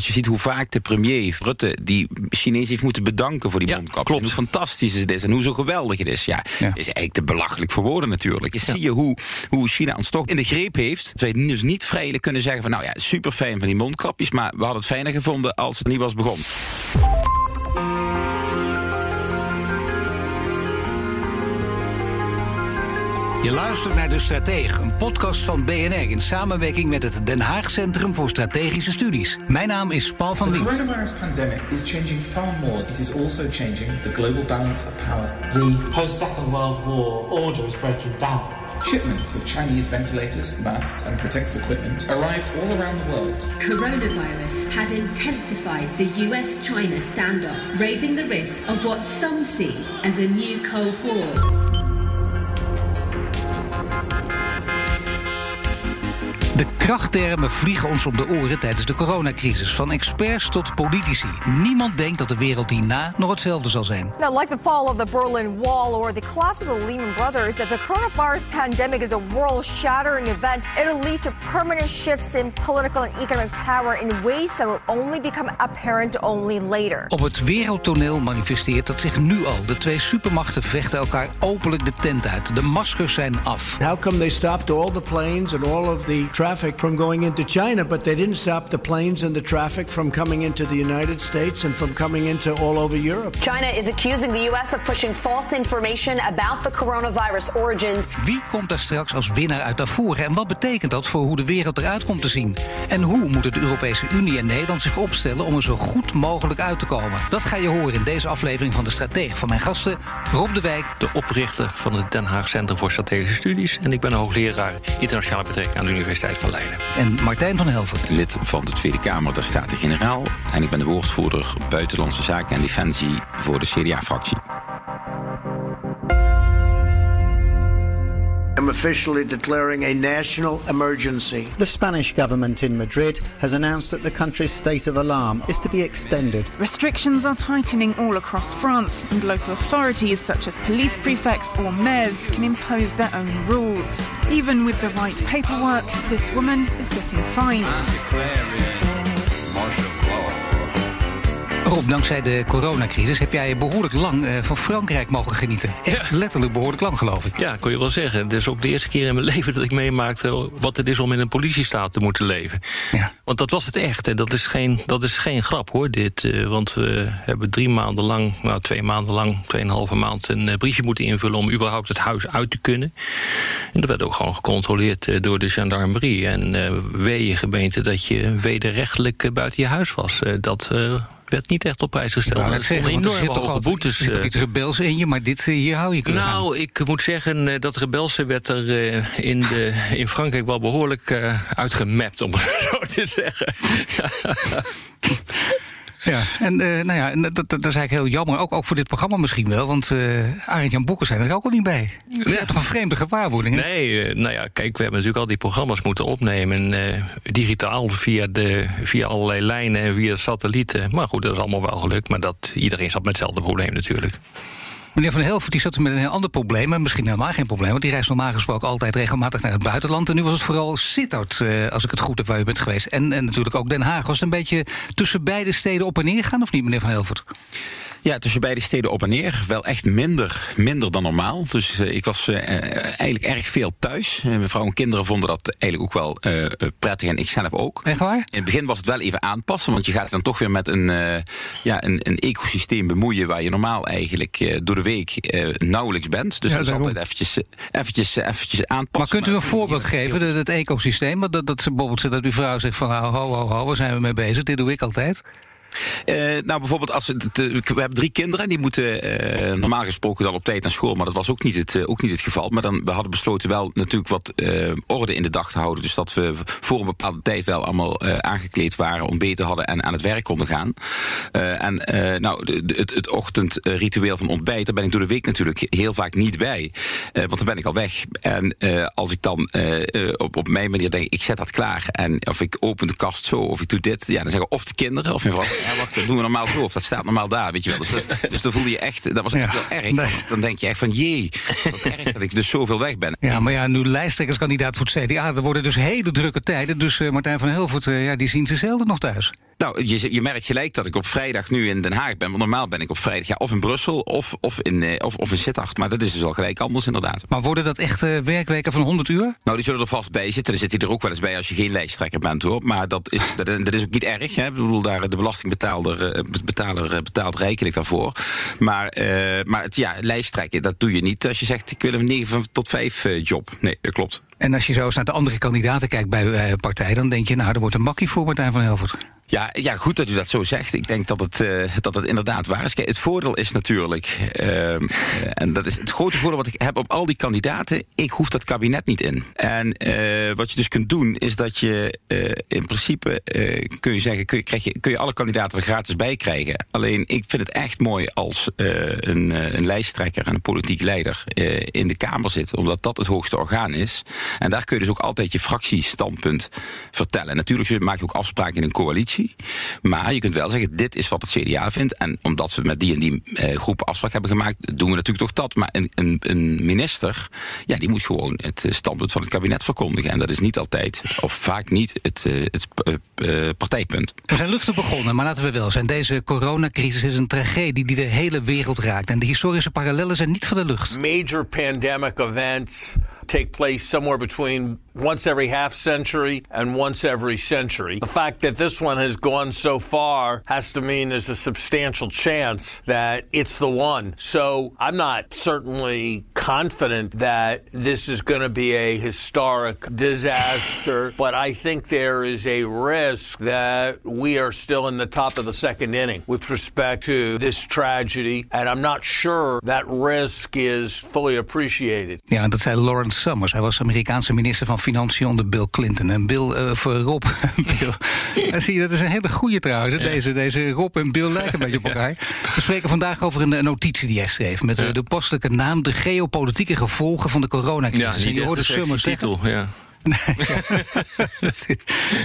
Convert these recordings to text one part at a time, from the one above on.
Als je ziet hoe vaak de premier Rutte die Chinees heeft moeten bedanken voor die Ja, mondkapjes. klopt. En hoe fantastisch het is en hoe zo geweldig het is. Ja, Ja. is eigenlijk te belachelijk voor woorden natuurlijk. Je zie je hoe, hoe China ons toch in de greep heeft. Dat wij dus niet vrijelijk kunnen zeggen van nou ja, super fijn van die mondkapjes, maar we hadden het fijner gevonden als het niet was begonnen. Je luistert naar De Stratege, een podcast van BNR in samenwerking met het Den Haag Centrum voor Strategische Studies. Mijn naam is Paul van The Liemt. coronavirus pandemic is changing far more. It is also changing the global balance of power. The post Second World War order is breaking down. Shipments of Chinese ventilators, masks, and protective equipment arrived all around the world. Coronavirus has intensified the US China standoff, raising the risk of what some see as a new Cold War. De krachttermen vliegen ons om de oren tijdens de coronacrisis. Van experts tot politici. Niemand denkt dat de wereld hierna nog hetzelfde zal zijn. Now, like the fall of the Berlin Wall or the collapse of the Lehman Brothers, that the coronavirus pandemic is a world-shattering event. It'll lead to permanent shifts in political and economic power in ways that will only become apparent only later. Op het wereldtoneel manifesteert dat zich nu al. De twee supermachten vechten elkaar openlijk de tent uit. De maskers zijn af. How come they stopped all the planes and all of the traffic from going into China, but they didn't stop the planes and the traffic from coming into the United States and from coming into all over Europe? China is accusing the U.S. of pushing false information about the coronavirus origins. Wie komt daar straks als winnaar uit naar voren? En wat betekent dat voor hoe de wereld eruit komt te zien? En hoe moeten de Europese Unie en Nederland zich opstellen om er zo goed mogelijk uit te komen? Dat ga je horen in deze aflevering van De Stratege van mijn gasten Rob de Wijk. De oprichter van het Den Haag Centrum voor Strategische Studies. En ik ben hoogleraar internationale betrekking aan de Universiteit van Leiden. En Martijn van Helvert. Lid van de Tweede Kamer der Staten-Generaal. En ik ben de woordvoerder Buitenlandse Zaken en Defensie voor de CDA-fractie. I'm officially declaring a national emergency. The Spanish government in Madrid has announced that the country's state of alarm is to be extended. Restrictions are tightening all across France, and local authorities such as police prefects or mayors can impose their own rules. Even with the right paperwork, this woman is getting fined. Rob, dankzij de coronacrisis heb jij behoorlijk lang eh, van Frankrijk mogen genieten. Echt letterlijk behoorlijk lang, geloof ik. Ja, kon je wel zeggen. Het is ook de eerste keer in mijn leven dat ik meemaakte wat het is om in een politiestaat te moeten leven. Ja. Want dat was het echt. En dat is geen, dat is geen grap hoor. Dit, eh, want we hebben drie maanden lang, nou twee maanden lang, tweeënhalve maand, een eh, briefje moeten invullen om überhaupt het huis uit te kunnen. En dat werd ook gewoon gecontroleerd door de gendarmerie. En eh wee je gemeente dat je wederrechtelijk buiten je huis was. Dat. eh, werd niet echt op prijs gesteld. Er net zeggen, stonden want er enorme zit toch hoge altijd- boetes. Er zit eh, ook iets rebels in je, maar dit eh, hier hou je kunnen nou, ik moet zeggen eh, dat rebelse werd er eh, in, de, in Frankrijk wel behoorlijk eh, uitgemapt, om het zo te zeggen. Ja, en eh, nou ja, en dat, dat, dat is eigenlijk heel jammer, ook, ook voor dit programma misschien wel. Want eh Arend Jan Boeken zijn er ook al niet bij. Dat is Ja. toch een vreemde gewaarwording. hè? Nee, eh, nou ja, kijk, we hebben natuurlijk al die programma's moeten opnemen. digitaal via, de, via allerlei lijnen en via satellieten. Maar goed, dat is allemaal wel gelukt. Maar dat, iedereen zat met hetzelfde probleem natuurlijk. Meneer Van Helvert die zat met een heel ander probleem. En misschien helemaal geen probleem, want die reist normaal gesproken altijd regelmatig naar het buitenland. En nu was het vooral Sittard, eh, als ik het goed heb, waar u bent geweest. En, en natuurlijk ook Den Haag. Was het een beetje tussen beide steden op en neer gaan, of niet, meneer Van Helvert? Ja, tussen beide steden op en neer. Wel echt minder, minder dan normaal. Dus eh, ik was eh, eigenlijk erg veel thuis. Eh, mijn vrouw en kinderen vonden dat eigenlijk ook wel eh, eh, prettig. En ik zelf ook. Echt waar? In het begin was het wel even aanpassen. Want je gaat dan toch weer met een, eh, ja, een, een ecosysteem bemoeien... waar je normaal eigenlijk eh, door de week eh, nauwelijks bent. Dus Ja, dat is altijd eventjes, eh, eventjes, eh, eventjes aanpassen. Maar kunt u een voorbeeld geven, dat het ecosysteem? Dat, dat, dat, ze bijvoorbeeld dat uw vrouw zegt van, nou, ho, ho, ho, waar zijn we mee bezig? Dit doe ik altijd. Eh, nou, bijvoorbeeld, als het, we hebben drie kinderen. Die moeten eh, normaal gesproken dan op tijd naar school. Maar dat was ook niet het, eh, ook niet het geval. Maar dan, we hadden besloten wel natuurlijk wat orde in de dag te houden. Dus dat we voor een bepaalde tijd wel allemaal aangekleed waren, ontbeten hadden en aan het werk konden gaan. En nou, het, het ochtendritueel van ontbijt, daar ben ik door de week natuurlijk heel vaak niet bij. Want dan ben ik al weg. En als ik dan op, op mijn manier denk, ik zet dat klaar. En of ik open de kast zo, of ik doe dit. Ja, dan zeggen of de kinderen of mijn vrouw. Ja, wacht, dat doen we normaal zo. Of dat staat normaal daar, weet je wel. Dus, dat, dus dan voel je echt, dat was echt wel erg. Nee. Dan denk je echt van, jee, wat erg dat ik dus zoveel weg ben. Ja, maar ja, nu lijsttrekkerskandidaat voor het CDA. Er worden dus hele drukke tijden. Dus eh, Martijn van Helvoort, eh, ja, die zien ze zelden nog thuis. Nou, je, je merkt gelijk dat ik op vrijdag nu in Den Haag ben. Want normaal ben ik op vrijdag ja, of in Brussel of, of in, uh, of, of in Sittard. Maar dat is dus al gelijk anders inderdaad. Maar worden dat echt uh, werkweken van 100 uur? Nou, die zullen er vast bij zitten. Dan zit hij er ook wel eens bij als je geen lijsttrekker bent hoor. Maar dat is, dat, dat is ook niet erg. Hè? Ik bedoel, daar, de belastingbetaler uh, betaler, betaalt rijkelijk daarvoor. Maar, maar het, ja, lijsttrekken, dat doe je niet als je zegt ik wil een 9 tot 5 job. Nee, dat klopt. En als je zo eens naar de andere kandidaten kijkt bij uh, partij, dan denk je, nou, er wordt een makkie voor Martijn van Helvert. Ja, ja, goed dat u dat zo zegt. Ik denk dat het, uh, dat het inderdaad waar is. Het voordeel is natuurlijk, uh, en dat is het grote voordeel wat ik heb op al die kandidaten, ik hoef dat kabinet niet in. En uh, wat je dus kunt doen, is dat je in principe, kun je zeggen, kun je, krijg je, kun je alle kandidaten er gratis bij krijgen. Alleen, ik vind het echt mooi als een, een lijsttrekker en een politiek leider in de Kamer zit, omdat dat het hoogste orgaan is. En daar kun je dus ook altijd je fractiestandpunt vertellen. Natuurlijk maak je ook afspraken in een coalitie. Maar je kunt wel zeggen, dit is wat het CDA vindt. En omdat we met die en die eh, groep afspraak hebben gemaakt, doen we natuurlijk toch dat. Maar een, een, een, minister, ja, die moet gewoon het standpunt van het kabinet verkondigen. En dat is niet altijd, of vaak niet, het, uh, het uh, partijpunt. We zijn luchtig begonnen, maar laten we wel zijn. Deze coronacrisis is een tragedie die de hele wereld raakt. En de historische parallellen zijn niet van de lucht. Major pandemic events take place somewhere between once every half century and once every century. The fact that this one has gone so far has to mean there's a substantial chance that it's the one. So I'm not certainly confident that this is going to be a historic disaster, but I think there is a risk that we are still in the top of the second inning with respect to this tragedy, and I'm not sure that risk is fully appreciated. Ja, dat zei Lawrence Summers. Hij was Amerikaanse minister van Financiën onder Bill Clinton. En Bill uh, voor Rob. Bill. En zie je, dat is een hele goede trouwens. Ja. Deze, deze Rob en Bill lijken een beetje op elkaar. We spreken vandaag over een, notitie die hij schreef. Met ja. de postelijke naam De geopolitieke gevolgen van de coronacrisis. Ja, en je Summers titel, ja. Nee,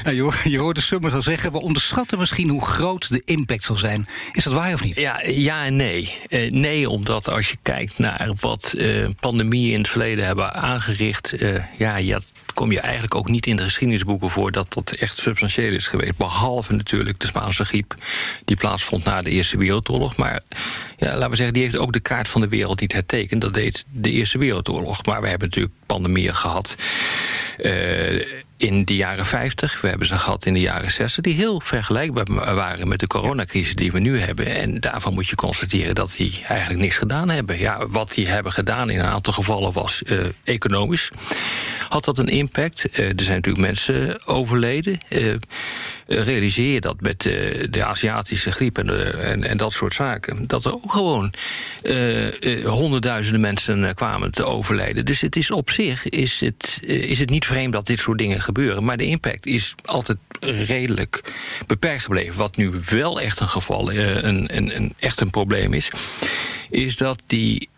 nou, je, je hoorde Summers al zeggen... we onderschatten misschien hoe groot de impact zal zijn. Is dat waar of niet? Ja, ja en nee. Uh, nee, omdat als je kijkt naar wat uh, pandemieën in het verleden hebben aangericht... Uh, ja, ja, kom je eigenlijk ook niet in de geschiedenisboeken voor... dat dat echt substantieel is geweest. Behalve natuurlijk de Spaanse griep... die plaatsvond na de Eerste Wereldoorlog. Maar ja, laten we zeggen, die heeft ook de kaart van de wereld niet hertekend. Dat deed de Eerste Wereldoorlog. Maar we hebben natuurlijk pandemieën gehad... Uh, in de jaren 50, we hebben ze gehad in de jaren 60... die heel vergelijkbaar waren met de coronacrisis die we nu hebben. En daarvan moet je constateren dat die eigenlijk niks gedaan hebben. Ja, wat die hebben gedaan in een aantal gevallen was uh, economisch. Had dat een impact? Uh, er zijn natuurlijk mensen overleden. Realiseer je dat met de Aziatische griep en, de, en, en, dat soort zaken... dat er ook gewoon honderdduizenden mensen kwamen te overlijden. Dus het is op zich is het, is het niet vreemd dat dit soort dingen gebeuren. Maar de impact is altijd redelijk beperkt gebleven. Wat nu wel echt een geval, een, een, een echt een probleem is, is dat die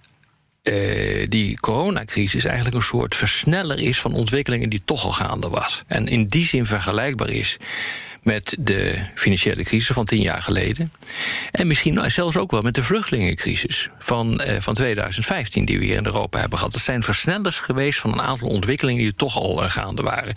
die coronacrisis eigenlijk een soort versneller is van ontwikkelingen die toch al gaande was. En in die zin vergelijkbaar is met de financiële crisis van tien jaar geleden. En misschien zelfs ook wel met de vluchtelingencrisis van, uh, van 2015, die we hier in Europa hebben gehad. Dat zijn versnellers geweest van een aantal ontwikkelingen die toch al uh, gaande waren.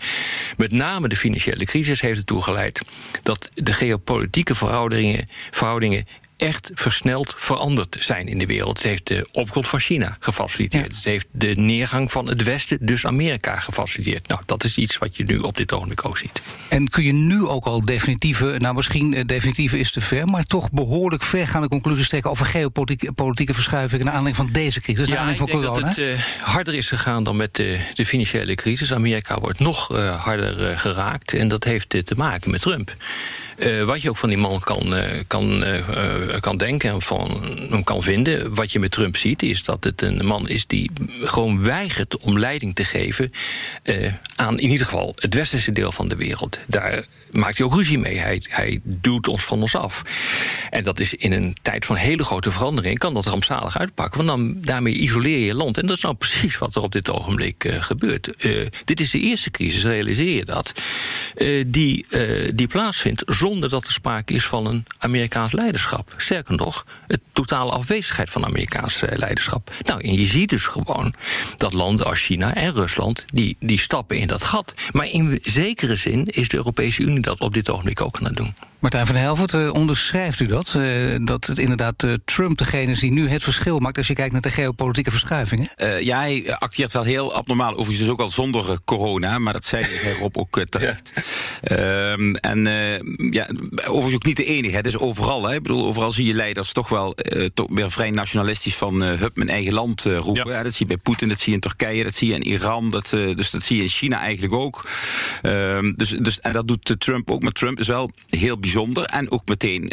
Met name de financiële crisis heeft ertoe geleid dat de geopolitieke verhoudingen, verhoudingen echt versneld veranderd zijn in de wereld. Het heeft de opkomst van China gefaciliteerd. Ja. Het heeft de neergang van het Westen, dus Amerika, gefaciliteerd. Nou, dat is iets wat je nu op dit ogenblik ook ziet. En kun je nu ook al definitieve, nou misschien definitieve is te ver... maar toch behoorlijk vergaande conclusies trekken... over geopolitieke verschuivingen naar aanleiding van deze crisis, ja, naar ik van denk corona? dat het uh, harder is gegaan dan met de, de financiële crisis. Amerika wordt nog uh, harder uh, geraakt en dat heeft te maken met Trump. Uh, wat je ook van die man kan, uh, kan, uh, kan denken en van hem kan vinden. Wat je met Trump ziet, is dat het een man is die gewoon weigert om leiding te geven aan in ieder geval het westerse deel van de wereld. Daar maakt hij ook ruzie mee. Hij, hij duwt ons van ons af. En dat is in een tijd van hele grote verandering, kan dat rampzalig uitpakken. Want dan, daarmee isoleer je je land. En dat is nou precies wat er op dit ogenblik gebeurt. dit is de eerste crisis, realiseer je dat, die, die plaatsvindt zonder dat er sprake is van een Amerikaans leiderschap. Sterker nog, het totale afwezigheid van Amerikaans leiderschap. Nou, en je ziet dus gewoon dat landen als China en Rusland... die, die stappen in dat gat. Maar in zekere zin is de Europese Unie dat op dit ogenblik ook aan het doen. Martijn van Helvert, uh, onderschrijft u dat? Uh, dat het inderdaad uh, Trump degene is die nu het verschil maakt... als je kijkt naar de geopolitieke verschuivingen? ja, hij acteert wel heel abnormaal. Overigens dus ook al zonder corona, maar dat zei hij Rob ook terecht. Ja. Ehm, en ja, overigens ook niet de enige. Het is overal. Hè. Ik bedoel, overal zie je leiders toch wel toch weer vrij nationalistisch... van hup, mijn eigen land roepen. Ja. dat zie je bij Poetin, dat zie je in Turkije, dat zie je in Iran. Dat, dus dat zie je in China eigenlijk ook. Ehm, dus, dus, en dat doet Trump ook. Maar Trump is wel heel bijzonder bijzonder. En ook meteen uh,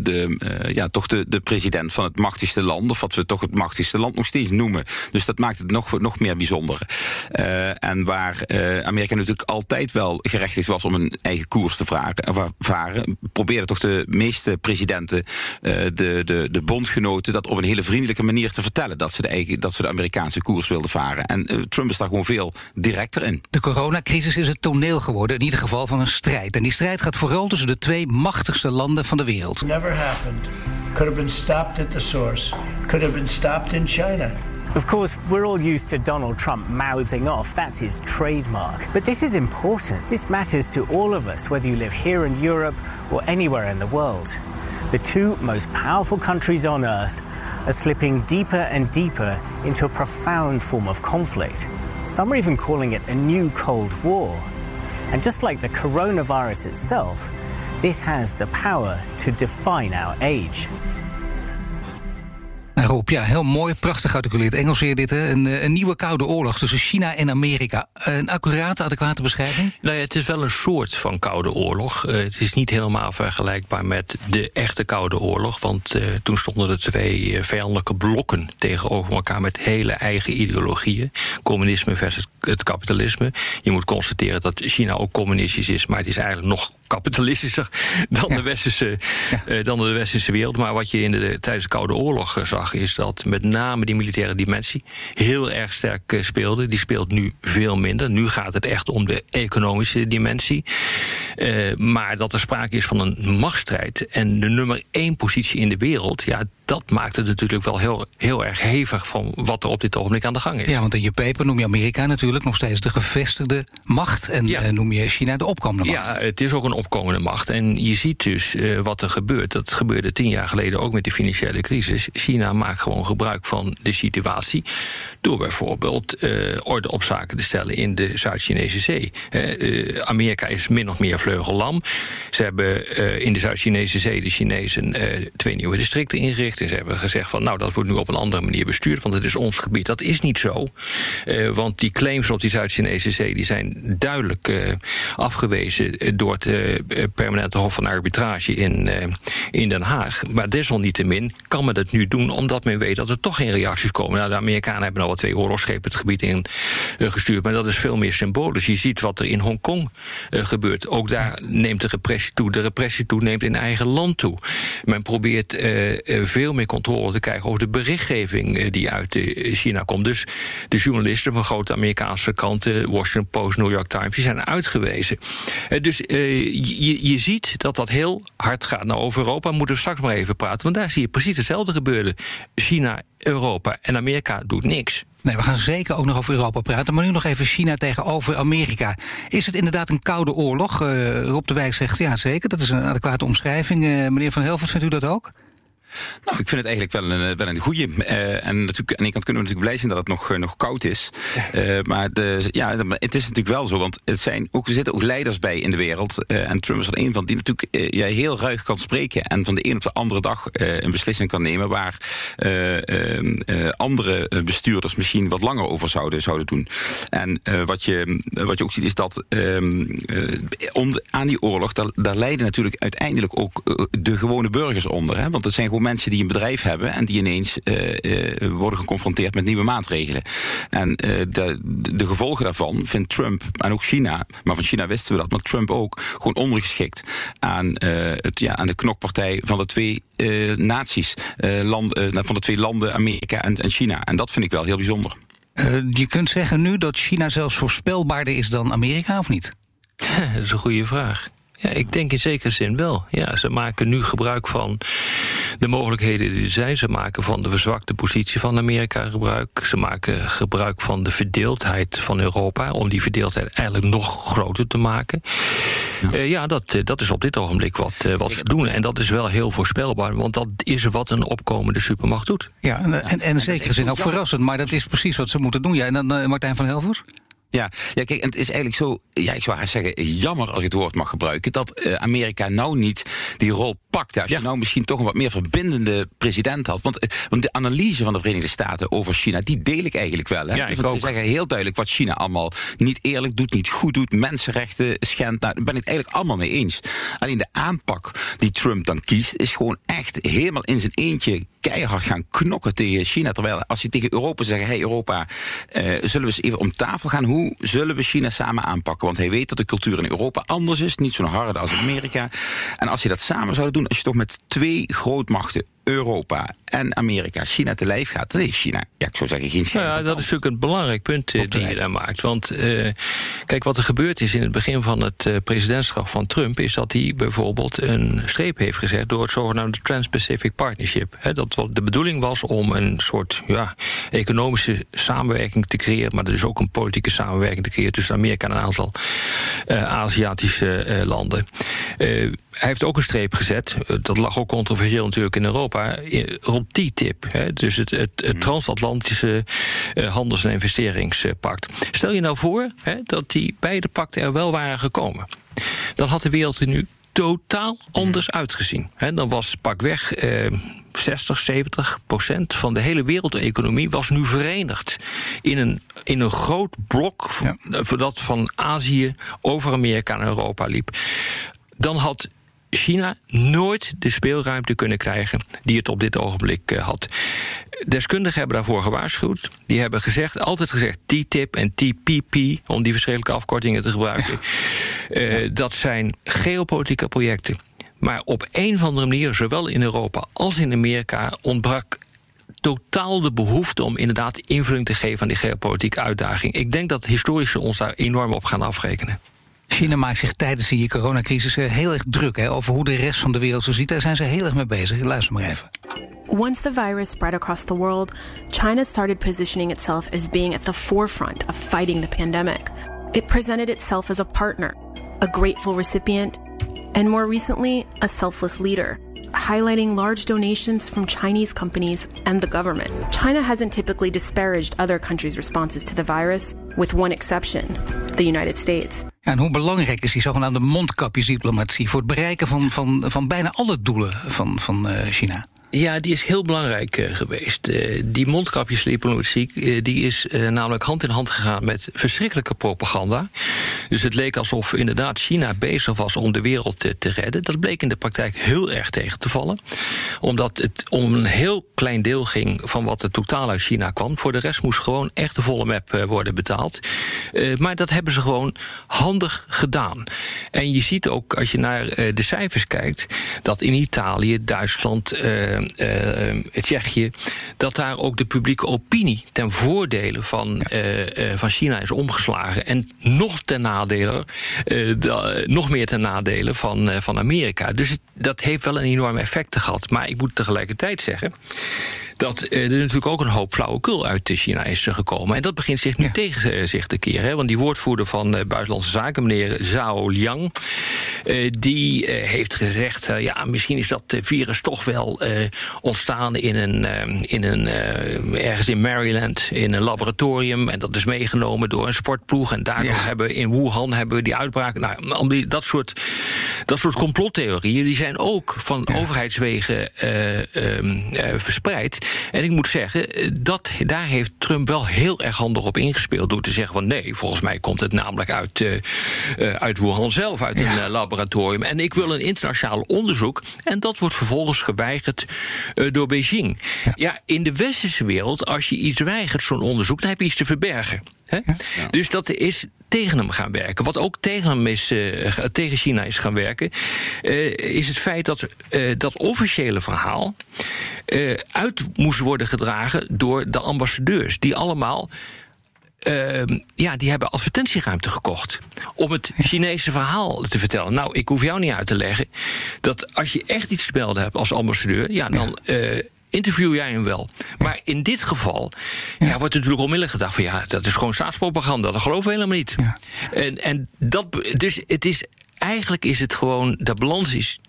de, uh, ja, toch de, de president van het machtigste land, of wat we toch het machtigste land nog steeds noemen. Dus dat maakt het nog, nog meer bijzonder. Uh, en waar Amerika natuurlijk altijd wel gerechtigd was om een eigen koers te varen, probeerden toch de meeste presidenten, de, de, de bondgenoten, dat op een hele vriendelijke manier te vertellen. Dat ze de, eigen, dat ze de Amerikaanse koers wilden varen. En Trump is daar gewoon veel directer in. De coronacrisis is het toneel geworden, in ieder geval van een strijd. En die strijd gaat vooral tussen de twee machtigste landen van de wereld. Never happened. Could have been stopped at the source. Could have been stopped in China. Of course, we're all used to Donald Trump mouthing off. That's his trademark. But this is important. This matters to all of us, whether you live here in Europe or anywhere in the world. The two most powerful countries on earth are slipping deeper and deeper into a profound form of conflict. Some are even calling it a new Cold War. And just like the coronavirus itself, This has the power to define our age. Ja, heel mooi, prachtig gearticuleerd Engels weer dit. Hè? Een, eh, een, nieuwe koude oorlog tussen China en Amerika. Een accurate, adequate beschrijving? Nou ja, het is wel een soort van koude oorlog. Uh, het is niet helemaal vergelijkbaar met de echte koude oorlog. Want uh, toen stonden de twee vijandelijke blokken tegenover elkaar... met hele eigen ideologieën. Communisme versus het kapitalisme. Je moet constateren dat China ook communistisch is... maar het is eigenlijk nog kapitalistischer dan, de, westerse, ja. dan de westerse wereld. Maar wat je in de, tijdens de Koude Oorlog zag is dat met name die militaire dimensie heel erg sterk eh, speelde. Die speelt nu veel minder. Nu gaat het echt om de economische dimensie. Uh, maar dat er sprake is van een machtsstrijd en de nummer één positie in de wereld, ja, dat maakt het natuurlijk wel heel, heel erg hevig van wat er op dit ogenblik aan de gang is. Ja, want in je paper noem je Amerika natuurlijk nog steeds de gevestigde macht. En ja. Eh, noem je China de opkomende macht. Ja, het is ook een opkomende macht. En je ziet dus uh, wat er gebeurt. Dat gebeurde tien jaar geleden ook met de financiële crisis. China maakt gewoon gebruik van de situatie. Door bijvoorbeeld uh, orde op zaken te stellen in de Zuid-Chinese Zee. Amerika is min of meer vleugellam. Ze hebben in de Zuid-Chinese Zee de Chinezen twee nieuwe districten ingericht ze hebben gezegd van nou dat wordt nu op een andere manier bestuurd, want het is ons gebied. Dat is niet zo. Uh, want die claims op die Zuid-Chinese zee die zijn duidelijk uh, afgewezen door het uh, permanente hof van arbitrage in, in Den Haag. Maar desalniettemin kan men het nu doen omdat men weet dat er toch geen reacties komen. Nou, de Amerikanen hebben al wat twee oorlogsschepen het gebied in gestuurd, maar dat is veel meer symbolisch. Je ziet wat er in Hongkong gebeurt. Ook daar neemt de repressie toe. De repressie toe neemt in eigen land toe. Men probeert veel meer controle te krijgen over de berichtgeving eh, die uit eh, China komt. Dus de journalisten van grote Amerikaanse kranten, Washington Post, New York Times, die zijn uitgewezen. Eh, dus je, je ziet dat dat heel hard gaat. Nou, over Europa moeten we straks maar even praten, want daar zie je precies hetzelfde gebeuren. China, Europa en Amerika doet niks. Nee, we gaan zeker ook nog over Europa praten. Maar nu nog even China tegenover Amerika. Is het inderdaad een koude oorlog? Uh, Rob de Wijk zegt ja, zeker. Dat is een adequate omschrijving. Meneer Van Helvert, vindt u dat ook? Nou, ik vind het eigenlijk wel een, wel een goede. Uh, en natuurlijk, aan de kant kunnen we natuurlijk blij zijn dat het nog, uh, nog koud is. Uh, maar de, ja, het is natuurlijk wel zo, want het zijn ook, er zitten ook leiders bij in de wereld. en Trump is er een van die natuurlijk ja, heel ruig kan spreken. En van de een op de andere dag een beslissing kan nemen waar ehm, andere bestuurders misschien wat langer over zouden, zouden doen. En wat, je, wat je ook ziet is dat ehm, aan die oorlog, daar, daar lijden natuurlijk uiteindelijk ook de gewone burgers onder. Hè? Want het zijn gewoon mensen die een bedrijf hebben en die ineens uh, worden geconfronteerd met nieuwe maatregelen. En uh, de, de, gevolgen daarvan vindt Trump en ook China, maar van China wisten we dat, maar Trump ook, gewoon ondergeschikt aan, het, ja, aan de knokpartij van de twee naties, land, van de twee landen, Amerika en, en China. En dat vind ik wel heel bijzonder. je kunt zeggen nu dat China zelfs voorspelbaarder is dan Amerika, of niet? dat is een goede vraag. Ja, ik denk in zekere zin wel. Ja, ze maken nu gebruik van de mogelijkheden die er zijn. Ze maken van de verzwakte positie van Amerika gebruik. Ze maken gebruik van de verdeeldheid van Europa... om die verdeeldheid eigenlijk nog groter te maken. Ja, ja dat, dat is op dit ogenblik wat, wat ze doen. En dat is wel heel voorspelbaar, want dat is wat een opkomende supermacht doet. Ja, en, en, en in zekere zin ook verrassend, maar dat is precies wat ze moeten doen. Ja, en dan uh, Martijn van Helver? Ja, ja, kijk, en het is eigenlijk zo, ja, ik zou haar zeggen, jammer als ik het woord mag gebruiken, dat uh, Amerika nou niet die rol pakt. Als ja. je nou misschien toch een wat meer verbindende president had. Want, uh, want de analyse van de Verenigde Staten over China, die deel ik eigenlijk wel. Hè? Ja, dus ik ze zeggen heel duidelijk wat China allemaal niet eerlijk doet, niet goed doet, mensenrechten schendt. Nou, daar ben ik het eigenlijk allemaal mee eens. Alleen de aanpak die Trump dan kiest, is gewoon echt helemaal in zijn eentje keihard gaan knokken tegen China. Terwijl als je tegen Europa zegt, hey Europa, uh, zullen we eens even om tafel gaan? Hoe zullen we China samen aanpakken? Want hij weet dat de cultuur in Europa anders is, niet zo'n harde als in Amerika. En als je dat samen zou doen, als je toch met twee grootmachten Europa en Amerika China te lijf gaat, dan heeft China, ja, ik zou zeggen, geen nou ja, dat is natuurlijk een belangrijk punt uh, die je daar maakt. Want uh, kijk, wat er gebeurd is in het begin van het uh, presidentschap van Trump, is dat hij bijvoorbeeld een streep heeft gezet door het zogenaamde Trans-Pacific Partnership. He, dat wat de bedoeling was om een soort ja, economische samenwerking te creëren, maar dus ook een politieke samenwerking te creëren tussen Amerika en een aantal Aziatische landen. hij heeft ook een streep gezet, dat lag ook controversieel natuurlijk in Europa rond TTIP. Hè, dus het, het, het transatlantische uh, handels- en investeringspact. Stel je nou voor hè, dat die beide pakten er wel waren gekomen. Dan had de wereld er nu totaal anders uitgezien. He, dan was pakweg eh, 60, 70 procent van de hele wereldeconomie was nu verenigd in een, in een groot blok ja. dat van Azië over Amerika en Europa liep. Dan had China nooit de speelruimte kunnen krijgen die het op dit ogenblik uh, had. Deskundigen hebben daarvoor gewaarschuwd. Die hebben gezegd, altijd gezegd TTIP en TPP, om die verschillende afkortingen te gebruiken. Uh, dat zijn geopolitieke projecten. Maar op een of andere manier, zowel in Europa als in Amerika, ontbrak totaal de behoefte om inderdaad invulling te geven aan die geopolitieke uitdaging. Ik denk dat historici ons daar enorm op gaan afrekenen. China maakt zich tijdens die coronacrisis heel erg druk hè, over hoe de rest van de wereld zo ziet. Daar zijn ze heel erg mee bezig. Luister maar even. Once the virus spread across the world, China started positioning itself as being at the forefront of fighting the pandemic. It presented itself as a partner, a grateful recipient, and more recently, a selfless leader highlighting large donations from Chinese companies and the government. China hasn't typically disparaged other countries' responses to the virus, with one exception the United States. Ja, en hoe belangrijk is die zogenaamde mondkapjesdiplomatie voor het bereiken van, van, van bijna alle doelen van, van uh, China? Ja, die is heel belangrijk uh, geweest. Uh, die mondkapjesdiplomatie uh, die is namelijk hand in hand gegaan met verschrikkelijke propaganda. Dus het leek alsof inderdaad China bezig was om de wereld te, te redden. Dat bleek in de praktijk heel erg tegen te vallen. Omdat het om een heel klein deel ging van wat er totaal uit China kwam. Voor de rest moest gewoon echt de volle map worden betaald. maar dat hebben ze gewoon handig gedaan. En je ziet ook, als je naar de cijfers kijkt, dat in Italië, Duitsland Tsjechië, dat daar ook de publieke opinie ten voordele van, uh, van China is omgeslagen. En nog ten nadele, nog meer ten nadele van, van Amerika. Dus dat heeft wel een enorm effect gehad. Maar ik moet tegelijkertijd zeggen dat er natuurlijk ook een hoop flauwekul uit China is gekomen. En dat begint zich nu ja. tegen zich te keren. Hè? Want die woordvoerder van Buitenlandse Zaken, meneer Zhao Liang, die heeft gezegd: ja, misschien is dat virus toch wel ontstaan in een, in een ergens in Maryland in een laboratorium. En dat is meegenomen door een sportploeg. En daardoor ja. hebben we in Wuhan hebben we die uitbraak. Nou, dat soort, dat soort complottheorieën die zijn ook van ja. overheidswegen verspreid. En ik moet zeggen, dat, daar heeft Trump wel heel erg handig op ingespeeld. Door te zeggen van nee, volgens mij komt het namelijk uit, uh, uit Wuhan zelf, uit een laboratorium. En ik wil een internationaal onderzoek. En dat wordt vervolgens geweigerd door Beijing. Ja. ja, in de westerse wereld, als je iets weigert, zo'n onderzoek, dan heb je iets te verbergen. Ja. Dus dat is tegen hem gaan werken. Wat ook tegen hem is, uh, tegen China is gaan werken, uh, is het feit dat uh, dat officiële verhaal uit moest worden gedragen door de ambassadeurs, die allemaal ehm, ja, die hebben advertentieruimte gekocht. Om het Chinese verhaal te vertellen. Nou, ik hoef jou niet uit te leggen. Dat als je echt iets te melden hebt als ambassadeur. Ja, dan. eh, interview jij hem wel. Maar in dit geval ja. wordt er natuurlijk onmiddellijk gedacht van ja, dat is gewoon staatspropaganda. Dat geloven we helemaal niet. En, en dat, dus het is eigenlijk is het gewoon de balans is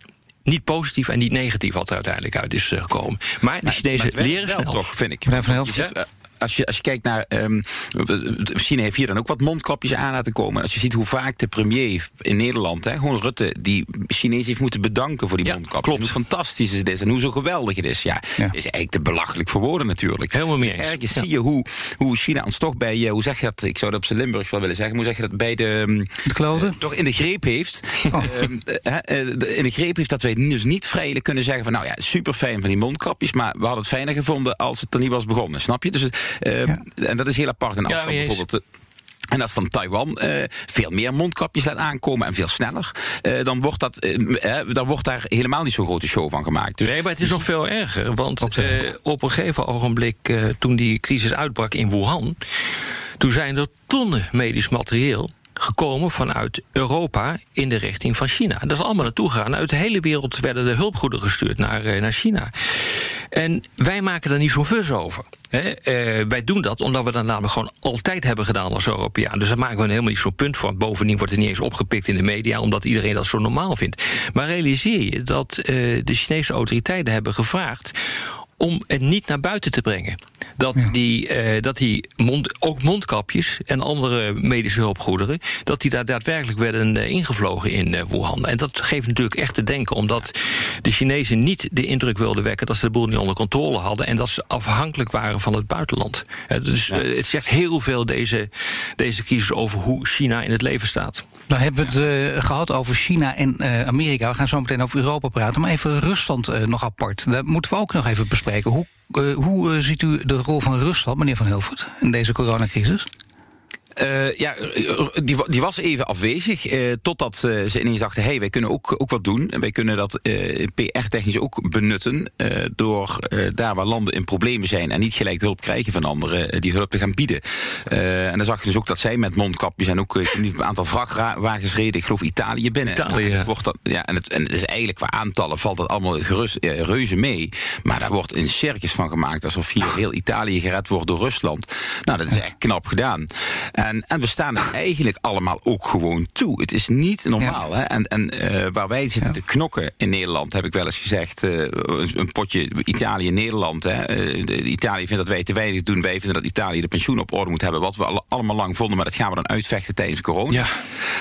niet positief en niet negatief wat er uiteindelijk uit is eh, gekomen. Maar de Chinezen Maar leren snel. toch, vind ik. Meneer Van Helft. Eh, als je, als je kijkt naar. ehm, China heeft hier dan ook wat mondkapjes aan laten komen. Als je ziet hoe vaak de premier in Nederland, hè, gewoon Rutte, die Chinees heeft moeten bedanken voor die mondkapjes. En Hoe fantastisch het is en hoe zo geweldig het is. Ja, is eigenlijk te belachelijk voor woorden natuurlijk. Helemaal mee Dus eens. ergens Ja. zie je hoe, hoe China ons toch bij, eh, hoe zeg je dat? Ik zou dat op zijn Limburgs wel willen zeggen. Hoe zeg je dat bij de. ehm, De kloden? toch in de greep heeft. Oh. ehm, eh, eh, in de greep heeft dat wij dus niet vrijelijk kunnen zeggen van nou ja, super fijn van die mondkapjes, maar we hadden het fijner gevonden als het er niet was begonnen. Snap je? Dus, eh, En dat is heel apart. En als Ja, bijvoorbeeld. de- en als van Taiwan eh, veel meer mondkapjes laat aankomen en veel sneller, eh, dan, wordt dat, eh, eh, dan wordt daar helemaal niet zo'n grote show van gemaakt. Dus, Nee, maar het is nog veel erger. Want eh, op een gegeven ogenblik, eh, toen die crisis uitbrak in Wuhan... toen zijn er tonnen medisch materieel gekomen vanuit Europa in de richting van China. Dat is allemaal naartoe gegaan. Uit de hele wereld werden de hulpgoederen gestuurd naar, eh, naar China. En wij maken daar niet zo'n fus over. Eh, wij doen dat omdat we dat namelijk gewoon altijd hebben gedaan als Europeaan. Dus daar maken we helemaal niet zo'n punt van. Bovendien wordt het niet eens opgepikt in de media, omdat iedereen dat zo normaal vindt. Maar realiseer je dat eh, de Chinese autoriteiten hebben gevraagd om het niet naar buiten te brengen. Dat die, eh, dat die mond, ook mondkapjes en andere medische hulpgoederen... dat die daar daadwerkelijk werden eh, ingevlogen in eh, Wuhan. En dat geeft natuurlijk echt te denken... omdat de Chinezen niet de indruk wilden wekken... dat ze de boel niet onder controle hadden... en dat ze afhankelijk waren van het buitenland. Dus het zegt heel veel, deze, deze crisis... over hoe China in het leven staat. Nou hebben we het eh, gehad over China en Amerika. We gaan zo meteen over Europa praten. Maar even Rusland nog apart. Dat moeten we ook nog even bespreken. Hoe, eh, hoe eh, ziet u de rol van Rusland, meneer Van Hilvoort, in deze coronacrisis? Eh, ja, eh, die, die was even afwezig. eh, totdat ze ineens dachten: hé, hey, wij kunnen ook, ook wat doen. En wij kunnen dat PR-technisch ook benutten. door daar waar landen in problemen zijn. en niet gelijk hulp krijgen van anderen. die hulp te gaan bieden. En dan zag je dus ook dat zij met mondkapjes. en ook een aantal vrachtwagens reden. Ik geloof Italië binnen. Italië, Nou, ja. wordt dat, ja, en, het, en het is eigenlijk qua aantallen valt dat allemaal gerust, reuze mee. Maar daar wordt een circus van gemaakt. alsof hier heel Italië gered wordt door Rusland. Nou, dat is echt knap gedaan. En, en we staan er eigenlijk allemaal ook gewoon toe. Het is niet normaal. Hè? En, en eh, waar wij zitten te knokken in Nederland, heb ik wel eens gezegd. eh, een, potje Italië-Nederland. Eh, Italië vindt dat wij te weinig doen. Wij vinden dat Italië de pensioen op orde moet hebben. Wat we alle- allemaal lang vonden, maar dat gaan we dan uitvechten tijdens corona. Ja.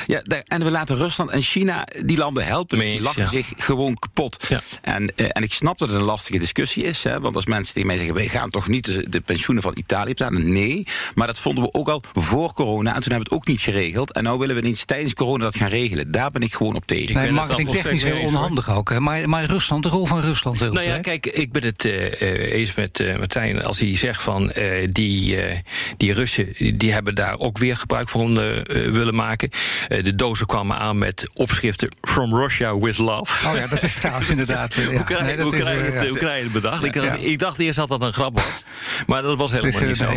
Ja, daar- en we laten Rusland en China die landen helpen. Dus die lachen ja. zich gewoon kapot. En, en ik snap dat het een lastige discussie is. Hè, want als mensen tegen mij zeggen: wij gaan toch niet de, de pensioenen van Italië betalen? Nee, maar dat vonden we ook al voor corona. En toen hebben we het ook niet geregeld. En nu willen we ineens tijdens corona dat gaan regelen. Daar ben ik gewoon op tegen. Nee, marketingtechnisch heel onhandig ook. Hè? Maar, maar Rusland, de rol van Rusland. Heel Nou ja, kijk, ik ben het eh, eh, eens met uh, Martijn als hij zegt van eh, die, eh, die Russen die hebben daar ook weer gebruik van eh, eh, willen maken. Eh, de dozen kwamen aan met opschriften From Russia with Love. Oh ja, dat is trouwens inderdaad. eh, ja. Hoe krijg Nee, je eh, het, bedacht? Ik, Ja. ik dacht eerst dat dat een grap was. Maar dat was helemaal niet eh, zo.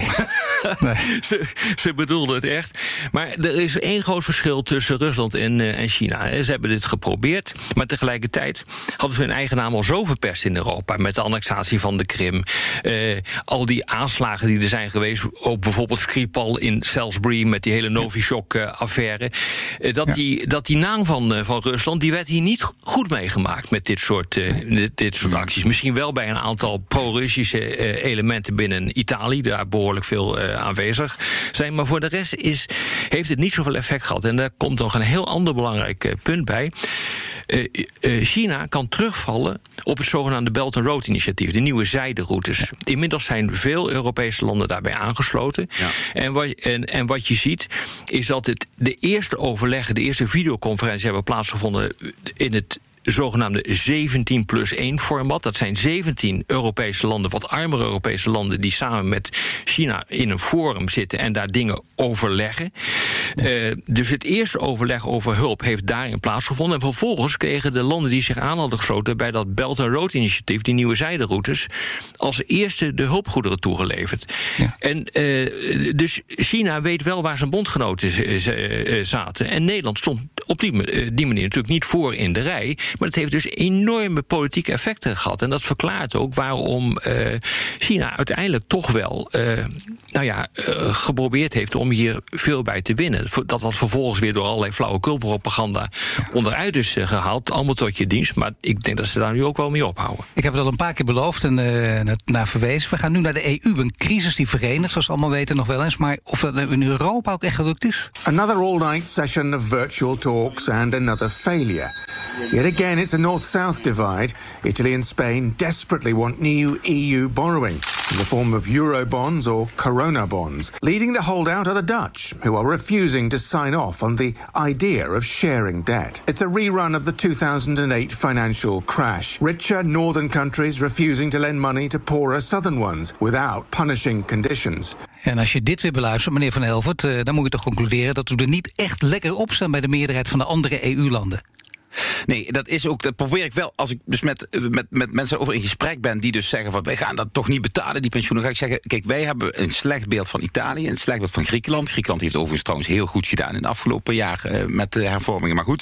ze, ze bedoelden het echt. Maar er is één groot verschil tussen Rusland en, eh, en China. Ze hebben dit geprobeerd. Maar tegelijkertijd hadden ze hun eigen naam al zo verpest in Europa. Met de annexatie van de Krim. Eh, al die aanslagen die er zijn geweest. Op bijvoorbeeld Skripal in Salisbury. Met die hele Novichok-affaire. Eh, dat, die, dat die naam van, van Rusland. die werd hier niet goed meegemaakt. Met dit soort, dit, dit soort acties. Misschien wel bij een aantal pro-Russische elementen binnen Italië. Daar behoorlijk veel aanwezig zijn. Maar voor de rest is, heeft het niet zoveel effect gehad. En daar komt nog een heel ander belangrijk eh, punt bij. Eh, eh, China kan terugvallen op het zogenaamde Belt and Road initiatief, de nieuwe zijderoutes. Inmiddels zijn veel Europese landen daarbij aangesloten. En, wat, en, en wat je ziet, is dat het de eerste overleggen, de eerste videoconferentie hebben plaatsgevonden in het zogenaamde 17 plus 1 format. Dat zijn 17 Europese landen, wat armere Europese landen, die samen met China in een forum zitten en daar dingen overleggen. Uh, dus het eerste overleg over hulp heeft daarin plaatsgevonden. En vervolgens kregen de landen die zich aan hadden gesloten bij dat Belt and Road initiatief, die nieuwe zijderoutes, als eerste de hulpgoederen toegeleverd. Ja. En uh, dus China weet wel waar zijn bondgenoten zaten. En Nederland stond op die, die manier natuurlijk niet voor in de rij. Maar het heeft dus enorme politieke effecten gehad. En dat verklaart ook waarom uh, China uiteindelijk toch wel uh, nou ja, uh, geprobeerd heeft om hier veel bij te winnen. Dat dat vervolgens weer door allerlei flauwekulpropaganda onderuit is gehaald. Allemaal tot je dienst. Maar ik denk dat ze daar nu ook wel mee ophouden. Ik heb het al een paar keer beloofd en naar verwezen. We gaan nu naar de EU. Een crisis die verenigt, zoals we allemaal weten, nog wel eens. Maar of dat in Europa ook echt gelukt is? Another all-night session of virtual talks and another failure. Yet again, it's a north south divide. Italy and Spain desperately want new EU borrowing in the form of euro bonds or Corona bonds. Leading the holdout are the Dutch, who are refusing to sign off on the idea of sharing debt. It's a rerun of the 2008 financial crash. Richer northern countries refusing to lend money to poorer southern ones without punishing conditions. En als je dit weer beluistert, meneer Van Helvert, dan moet je toch concluderen dat we er niet echt lekker op staan bij de meerderheid van de andere EU-landen. Nee, dat is ook, dat probeer ik wel. Als ik dus met, met, met mensen over in gesprek ben die dus zeggen van wij gaan dat toch niet betalen, die pensioenen, ga ik zeggen, kijk, wij hebben een slecht beeld van Italië, een slecht beeld van Griekenland. Griekenland heeft overigens trouwens heel goed gedaan in de afgelopen jaar uh, met de hervormingen. Maar goed,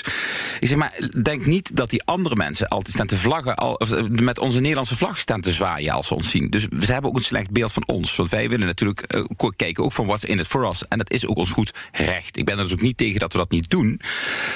ik zeg maar, denk niet dat die andere mensen altijd staan te vlaggen, al, eh, met onze Nederlandse vlag staan te zwaaien als ze ons zien. Dus ze hebben ook een slecht beeld van ons. Want wij willen natuurlijk kijken ook van what's in it for us. En dat is ook ons goed recht. Ik ben er dus ook niet tegen dat we dat niet doen.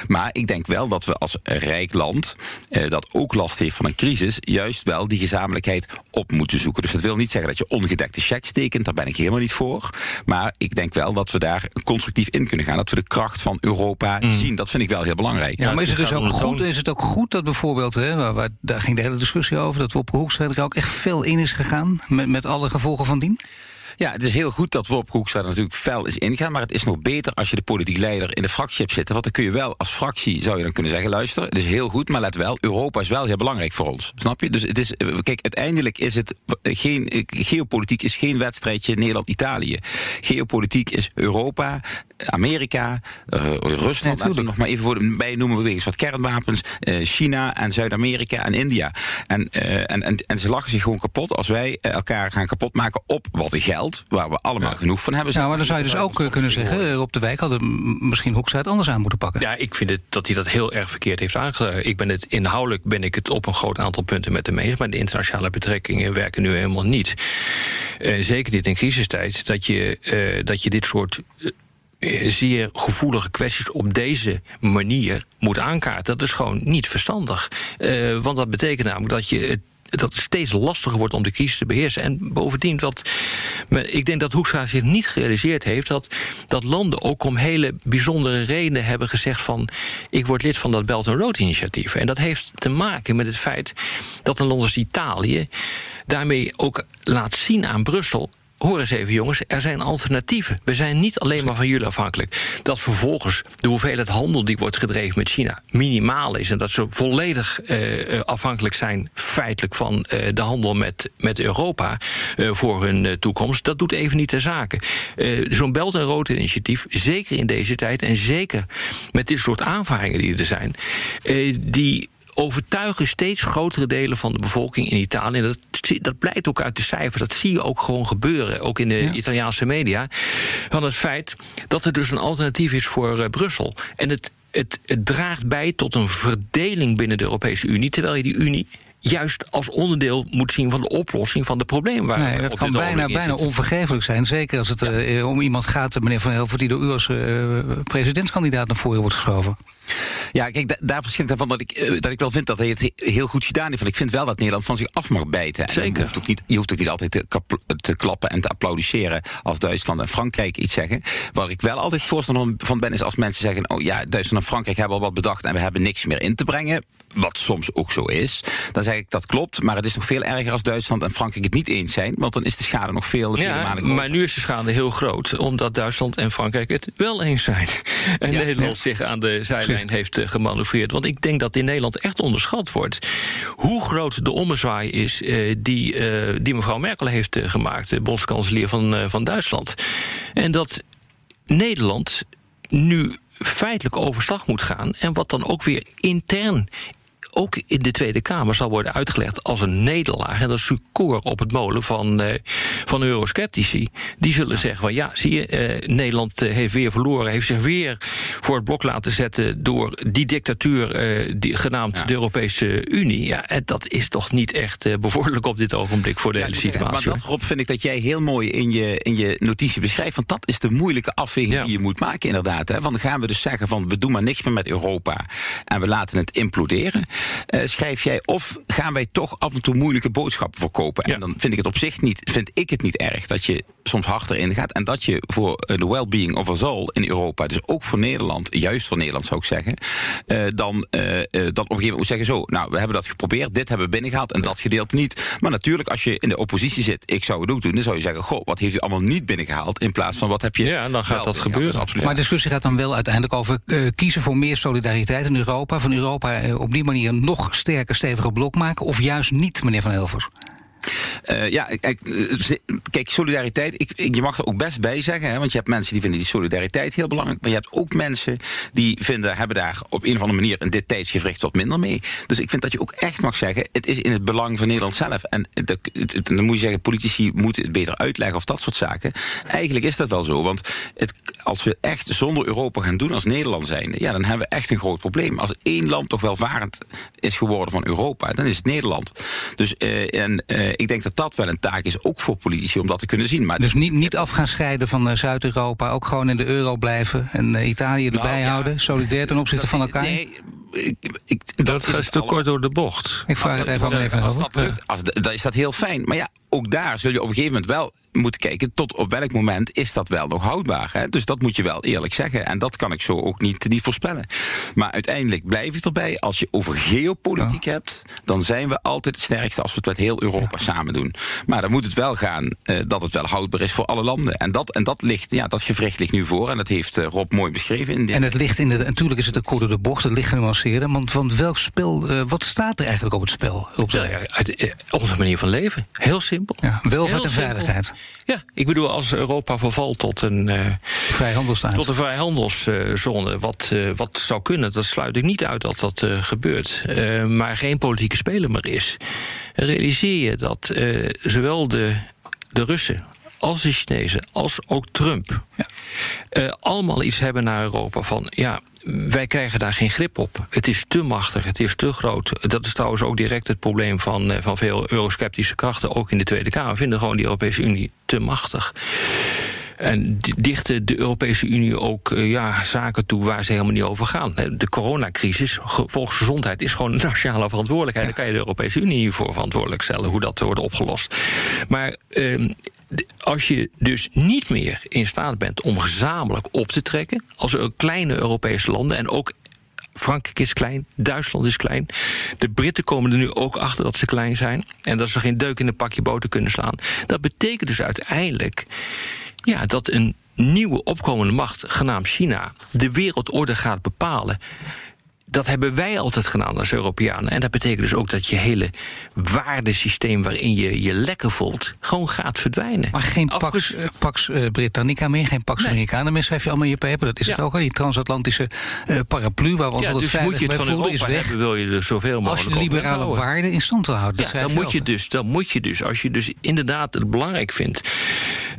Maar ik denk wel dat we als rijk land eh, dat ook last heeft van een crisis, juist wel die gezamenlijkheid op moeten zoeken. Dus dat wil niet zeggen dat je ongedekte checks tekent, daar ben ik helemaal niet voor. Maar ik denk wel dat we daar constructief in kunnen gaan. Dat we de kracht van Europa mm. zien. Dat vind ik wel heel belangrijk. Ja, maar is het dus ook goed, is het ook goed dat bijvoorbeeld, hè, waar, waar, daar ging de hele discussie over, dat we op Hoekstra er ook echt veel in is gegaan, met, met alle gevolgen van dien? Ja, het is heel goed dat Wop Hoekstra natuurlijk fel is ingaan. Maar het is nog beter als je de politiek leider in de fractie hebt zitten. Want dan kun je wel als fractie, zou je dan kunnen zeggen... luister, het is heel goed, maar let wel, Europa is wel heel belangrijk voor ons. Snap je? Dus het is, kijk, uiteindelijk is het geen... Geopolitiek is geen wedstrijdje Nederland-Italië. Geopolitiek is Europa, Amerika, uh, Rusland, laten we nog maar even voor de bij noemen we eens wat kernwapens, uh, China en Zuid-Amerika en India. En, uh, en, en, en ze lachen zich gewoon kapot als wij elkaar gaan kapot maken op wat geld, waar we allemaal ja. genoeg van hebben. Nou, maar dan zou je dus ook kunnen zeggen, op de wijk hadden misschien Hoekstra het anders aan moeten pakken. Ja, ik vind het dat hij dat heel erg verkeerd heeft aangedaan. Ik ben het inhoudelijk ben ik het op een groot aantal punten met hem eens, maar de internationale betrekkingen werken nu helemaal niet. zeker niet in crisistijd, dat je, dat je dit soort zeer gevoelige kwesties op deze manier moet aankaarten. Dat is gewoon niet verstandig. Uh, want dat betekent namelijk dat je het dat steeds lastiger wordt om de crisis te beheersen. En bovendien, wat, ik denk dat Hoekstra zich niet gerealiseerd heeft... Dat, dat landen ook om hele bijzondere redenen hebben gezegd van... ik word lid van dat Belt and Road initiatief. En dat heeft te maken met het feit dat een land als Italië... daarmee ook laat zien aan Brussel hoor eens even jongens, er zijn alternatieven. We zijn niet alleen maar van jullie afhankelijk. Dat vervolgens de hoeveelheid handel die wordt gedreven met China minimaal is... en dat ze volledig uh, afhankelijk zijn feitelijk van uh, de handel met, met Europa... Voor hun toekomst, dat doet even niet de zaken. Zo'n Belt en Rood initiatief, zeker in deze tijd... en zeker met dit soort aanvaringen die er zijn... die overtuigen steeds grotere delen van de bevolking in Italië. Dat, dat blijkt ook uit de cijfers. Dat zie je ook gewoon gebeuren, ook in de Italiaanse media. Van het feit dat er dus een alternatief is voor uh, Brussel. En het, het, het draagt bij tot een verdeling binnen de Europese Unie. Terwijl je die Unie juist als onderdeel moet zien van de oplossing van de problemen. Waar nee, dat kan bijna, bijna onvergeeflijk zijn. Zeker als het ja. uh, om iemand gaat, meneer Van Helver, die door u als uh, presidentskandidaat naar voren wordt geschoven. Ja, kijk, da daar verschilt van dat ik, uh, dat ik wel vind dat hij het heel goed gedaan heeft. Want ik vind wel dat Nederland van zich af mag bijten. Zeker. je, hoeft ook niet, je hoeft ook niet altijd te, te, klappen en te applaudisseren als Duitsland en Frankrijk iets zeggen. Waar ik wel altijd voorstander van ben, is als mensen zeggen: Oh ja, Duitsland en Frankrijk hebben al wat bedacht en we hebben niks meer in te brengen. Wat soms ook zo is. Dan zeg ik dat klopt, maar het is nog veel erger als Duitsland en Frankrijk het niet eens zijn. Want dan is de schade nog veel, ja, Maar nu is de schade heel groot, omdat Duitsland en Frankrijk het wel eens zijn. En ja, Nederland zich aan de zijlijn heeft uh, gemanoeuvreerd. Want ik denk dat in Nederland echt onderschat wordt hoe groot de ommezwaai is uh, die, uh, die mevrouw Merkel heeft gemaakt, de bondskanselier van, van Duitsland. En dat Nederland nu feitelijk overslag moet gaan. En wat dan ook weer intern ook in de Tweede Kamer zal worden uitgelegd als een nederlaag. En dat is koor op het molen van, uh, van eurosceptici. Die zullen zeggen: van ja, zie je, uh, Nederland uh, heeft weer verloren, heeft zich weer voor het blok laten zetten door die dictatuur die, genaamd ja. de Europese Unie. Ja, en dat is toch niet echt bevorderlijk op dit ogenblik voor de ja, hele situatie. Maar dat, Rob, vind ik dat jij heel mooi in je, in je notitie beschrijft. Want dat is de moeilijke afweging ja. die je moet maken, inderdaad. Hè. Van gaan we dus zeggen van we doen maar niks meer met Europa en we laten het imploderen. Uh, schrijf jij, of gaan wij toch af en toe moeilijke boodschappen verkopen? Ja. En dan vind ik het op zich niet, vind ik het niet erg dat je soms harder in gaat en dat je voor de well-being of us all in Europa, dus ook voor Nederland, juist voor Nederland zou ik zeggen, uh, dan uh, dat op een gegeven moment moet zeggen: zo, nou, we hebben dat geprobeerd, dit hebben we binnengehaald en dat gedeelte niet. Maar natuurlijk, als je in de oppositie zit, ik zou het ook doen, dan zou je zeggen: goh, wat heeft u allemaal niet binnengehaald in plaats van wat heb je. Ja, dan gaat dat gebeuren. Dat absoluut. Maar de discussie gaat dan wel uiteindelijk over kiezen voor meer solidariteit in Europa, van Europa op die manier nog sterker, stevige blok maken? Of juist niet, meneer Van Elvers? Uh, ja, kijk, solidariteit, ik, je mag er ook best bij zeggen, hè, want je hebt mensen die vinden die solidariteit heel belangrijk, maar je hebt ook mensen die vinden, hebben daar op een of andere manier in dit tijdsgevricht wat minder mee. Dus ik vind dat je ook echt mag zeggen, het is in het belang van Nederland zelf. En dan moet je zeggen, politici moeten het beter uitleggen of dat soort zaken. Eigenlijk is dat wel zo, want het, als we echt zonder Europa gaan doen als Nederland zijn, ja, dan hebben we echt een groot probleem. Als één land toch welvarend is geworden van Europa, dan is het Nederland. Dus uh, en ik denk dat dat wel een taak is, ook voor politici, om dat te kunnen zien. Maar dus niet, niet af gaan scheiden van uh, Zuid-Europa, ook gewoon in de euro blijven en uh, Italië erbij nou, ja, houden, solidair ten opzichte van elkaar? Nee, ik, ik, dat, dat is te kort door de bocht. Ik vraag het even, even als dat lukt, als, dan is dat heel fijn. Maar ja, ook daar zul je op een gegeven moment wel moeten kijken tot op welk moment is dat wel nog houdbaar. Hè? Dus dat moet je wel eerlijk zeggen. En dat kan ik zo ook niet, niet voorspellen. Maar uiteindelijk blijf ik erbij. Als je over geopolitiek ja. hebt, dan zijn we altijd het sterkste als we het met heel Europa ja. samen doen. Maar dan moet het wel gaan uh, dat het wel houdbaar is voor alle landen. En dat, en dat ligt, ja, dat gewricht ligt nu voor. En dat heeft uh, Rob mooi beschreven. In en het ligt in de. Natuurlijk is het een code de bocht, het ligt genuanceerder. Want, want welk spel, uh, wat staat er eigenlijk op het spel? Op de ja, uit, onze manier van leven. Heel simpel. Ja, welvaart en veiligheid. Ja, ik bedoel, als Europa vervalt tot een, uh, vrijhandelsstaat. tot een vrijhandelszone, wat, uh, wat zou kunnen, dat sluit ik niet uit dat dat uh, gebeurt. maar geen politieke speler meer is. Realiseer je dat zowel de, de Russen als de Chinezen, als ook Trump, ja. allemaal iets hebben naar Europa van ja wij krijgen daar geen grip op. Het is te machtig, het is te groot. Dat is trouwens ook direct het probleem van, van veel eurosceptische krachten, ook in de Tweede Kamer. Vinden gewoon die Europese Unie te machtig. En dichten de Europese Unie ook uh, ja, zaken toe waar ze helemaal niet over gaan. De coronacrisis, volksgezondheid, is gewoon een nationale verantwoordelijkheid. Ja. Daar kan je de Europese Unie niet voor verantwoordelijk stellen hoe dat wordt opgelost. Maar uh, als je dus niet meer in staat bent om gezamenlijk op te trekken, als kleine Europese landen en ook Frankrijk is klein, Duitsland is klein. De Britten komen er nu ook achter dat ze klein zijn. En dat ze geen deuk in een pakje boter kunnen slaan. Dat betekent dus uiteindelijk ja, dat een nieuwe opkomende macht, genaamd China, de wereldorde gaat bepalen dat hebben wij altijd gedaan als Europeanen. En dat betekent dus ook dat je hele waardesysteem waarin je je lekker voelt, gewoon gaat verdwijnen. Maar geen Pax, Pax uh, Britannica meer, geen Pax nee. Americana meer, schrijf je allemaal in je paper. Dat is ja. het ook al, die transatlantische uh, paraplu waar we ons ja, altijd dus moet je het van voelden, Europa is weg. Hebben, wil je er zoveel mogelijk Als je de liberale waarden in stand wil houden, ja, dan, moet je dus, dan moet je dus, als je dus inderdaad het belangrijk vindt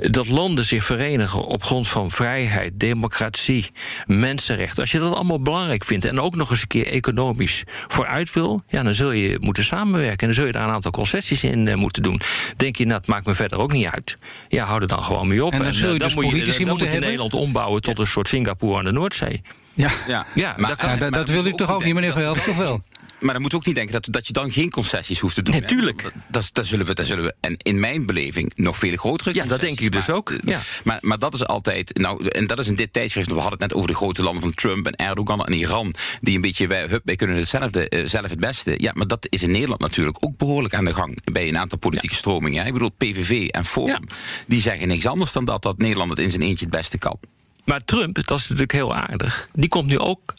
dat landen zich verenigen op grond van vrijheid, democratie, mensenrechten. Als je dat allemaal belangrijk vindt en ook nog eens een keer economisch vooruit wil, ja, dan zul je moeten samenwerken. En dan zul je daar een aantal concessies in uh, moeten doen. Denk je, nou, het maakt me verder ook niet uit. Ja, hou er dan gewoon mee op. En dan, zul je en, dus dan moet je, dan moeten moet je Nederland ombouwen tot een soort Singapore aan de Noordzee. Ja, ja. ja maar, dat, kan, ja, dat, dat wil u toch ook niet, meneer Van Helft, of wel? Maar dan moet ook niet denken dat, dat je dan geen concessies hoeft te doen. Natuurlijk. Dat, dat, dat, zullen we, dat zullen we, en in mijn beleving, nog veel grotere Ja, dat denk ik dus maar, ook. Ja. Maar, maar dat is altijd, nou, en dat is in dit tijdschrift, we hadden het net over de grote landen van Trump en Erdogan en Iran, die een beetje, wij, hup, wij kunnen hetzelfde, uh, zelf het beste. Ja, maar dat is in Nederland natuurlijk ook behoorlijk aan de gang bij een aantal politieke ja. stromingen. Ik bedoel, PVV en Forum, ja. die zeggen niks anders dan dat, dat Nederland het in zijn eentje het beste kan. Maar Trump, dat is natuurlijk heel aardig, die komt nu ook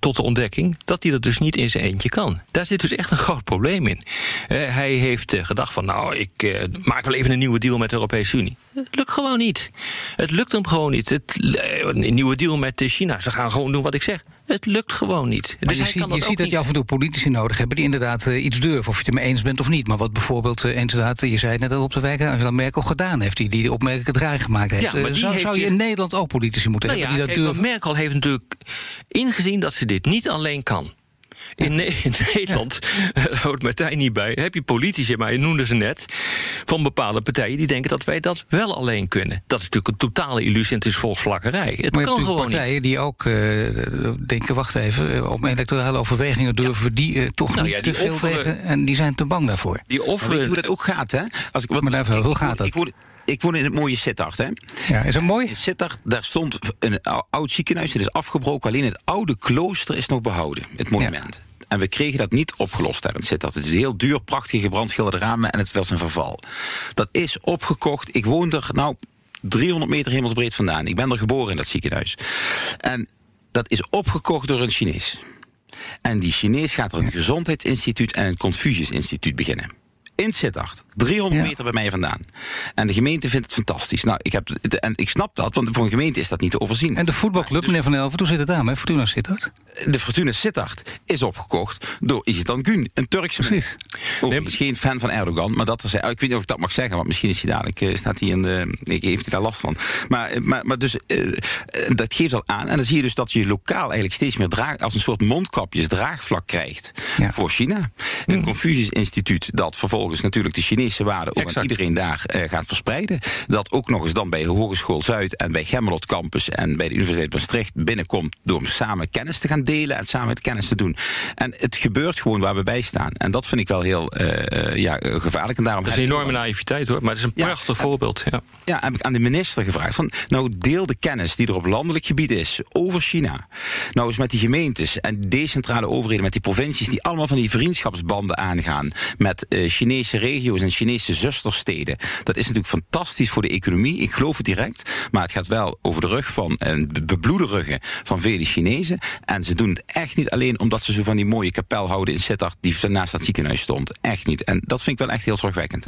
tot de ontdekking dat hij dat dus niet in zijn eentje kan. Daar zit dus echt een groot probleem in. Eh, hij heeft eh, gedacht van, nou, ik eh, maak wel even een nieuwe deal met de Europese Unie. Het lukt gewoon niet. Het lukt hem gewoon niet. Het, een nieuwe deal met China. Ze gaan gewoon doen wat ik zeg. Het lukt gewoon niet. Maar dus je hij ziet, kan je ziet dat niet. je af en toe politici nodig hebben die inderdaad eh, iets durven. Of je het er mee eens bent of niet. Maar wat bijvoorbeeld eh, inderdaad, je zei het net al op de wijk, Angela Merkel gedaan heeft. Die die opmerkelijke draai gemaakt heeft. Ja, maar Eh, die zou, heeft zou je in Nederland ook politici moeten Nou ja, hebben die dat kijk, durven? want Merkel heeft natuurlijk ingezien dat ze dit niet alleen kan. In, Ne- in Nederland, daar hoort Martijn niet bij, heb je politici, maar je noemde ze net, van bepaalde partijen die denken dat wij dat wel alleen kunnen. Dat is natuurlijk een totale illusie en het is volksvlakkerij. Het maar kan gewoon niet. partijen die ook eh, denken, wacht even, eh, om electorale overwegingen durven we die eh, toch Nou niet ja, te veel offeren- tegen. En die zijn te bang daarvoor. Die Maar weet je hoe dat ook gaat, hè? Als ik, wat, Maar daarvoor, hoe gaat dat? Ik ik woon in het mooie Sittard, hè? Ja, is dat mooi? In Sittard, daar stond een ou- oud ziekenhuis, dat is afgebroken. Alleen het oude klooster is nog behouden, het monument. En we kregen dat niet opgelost daar in Sittard. Het is heel duur, prachtige gebrandschilderde ramen en het was een verval. Dat is opgekocht. Ik woon er, nou, 300 meter hemelsbreed vandaan. Ik ben er geboren in dat ziekenhuis. En dat is opgekocht door een Chinees. En die Chinees gaat er een gezondheidsinstituut en een Confucius Instituut beginnen. In Sittard, 300 meter bij mij vandaan. En de gemeente vindt het fantastisch. Nou, ik, heb, en ik snap dat, want voor een gemeente is dat niet te overzien. En de voetbalclub, meneer Van Elven, hoe zit het daar met Fortuna Sittard? De Fortuna Sittard is opgekocht door Izitan Gün, een Turkse Precies. Overigens geen fan van Erdogan, maar dat er zei, ik weet niet of ik dat mag zeggen, want misschien is hij dadelijk, eh, staat hij in de, ik- heeft hij daar last van. Maar, eh, maar, maar dus, eh, dat geeft al aan, en dan zie je dus dat je lokaal eigenlijk steeds meer draag, als een soort mondkapjes draagvlak krijgt voor China. Een Confucius Instituut dat vervolgens natuurlijk de Chinese waarden ook aan iedereen daar eh, gaat verspreiden. Dat ook nog eens dan bij Hogeschool Zuid en bij Gemmelot Campus en bij de Universiteit Maastricht binnenkomt door samen kennis te gaan delen en samen het kennis te doen. En het gebeurt gewoon waar we bij staan. En dat vind ik wel heel eh, eh, ja, gevaarlijk. En daarom Dat is een enorme naïviteit hoor, maar het is een prachtig voorbeeld. Ja. ja, heb ik aan de minister gevraagd van, nou deel de kennis die er op landelijk gebied is over China. Nou eens met die gemeentes en decentrale overheden, met die provincies die allemaal van die vriendschapsbanden aangaan met eh, Chinese regio's en Chinese zustersteden. Dat is natuurlijk fantastisch voor de economie. Ik geloof het direct, maar het gaat wel over de rug van en be- bebloede ruggen van vele Chinezen. En ze doen het echt niet alleen omdat ze zo van die mooie kapel houden in Sittard die naast dat ziekenhuis stond. Echt niet. En dat vind ik wel echt heel zorgwekkend.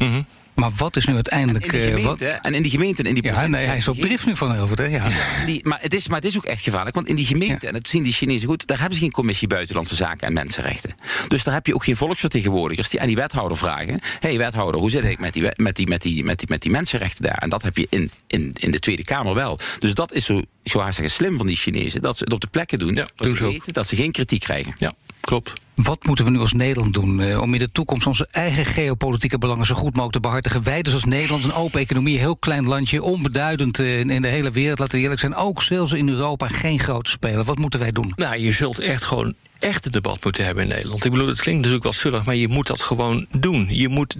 Maar wat is nu uiteindelijk... In die eh, gemeente, wat... en in die gemeente en in die Ja, nee, hij is op drift nu van over, hè? Ja. die, maar, het is, maar het is ook echt gevaarlijk, want in die gemeente, en dat zien die Chinezen goed, daar hebben ze geen commissie buitenlandse zaken en mensenrechten. Dus daar heb je ook geen volksvertegenwoordigers die aan die wethouder vragen: hé hey, wethouder, hoe zit het met die, met, die, met, die, met, die, met die mensenrechten daar? En dat heb je in, in, in de Tweede Kamer wel. Dus dat is zo, ik zou haast zeggen, slim van die Chinezen, dat ze het op de plekken doen, dat doen ze weten dat ze geen kritiek krijgen. Ja, klopt. Wat moeten we nu als Nederland doen eh, om in de toekomst onze eigen geopolitieke belangen zo goed mogelijk te behartigen? Wij dus als Nederland, een open economie, een heel klein landje, onbeduidend eh, in, in de hele wereld, laten we eerlijk zijn. Ook zelfs in Europa geen grote speler. Wat moeten wij doen? Nou, je zult echt gewoon echt een debat moeten hebben in Nederland. Ik bedoel, het klinkt natuurlijk wel zullig, maar je moet dat gewoon doen. Je moet,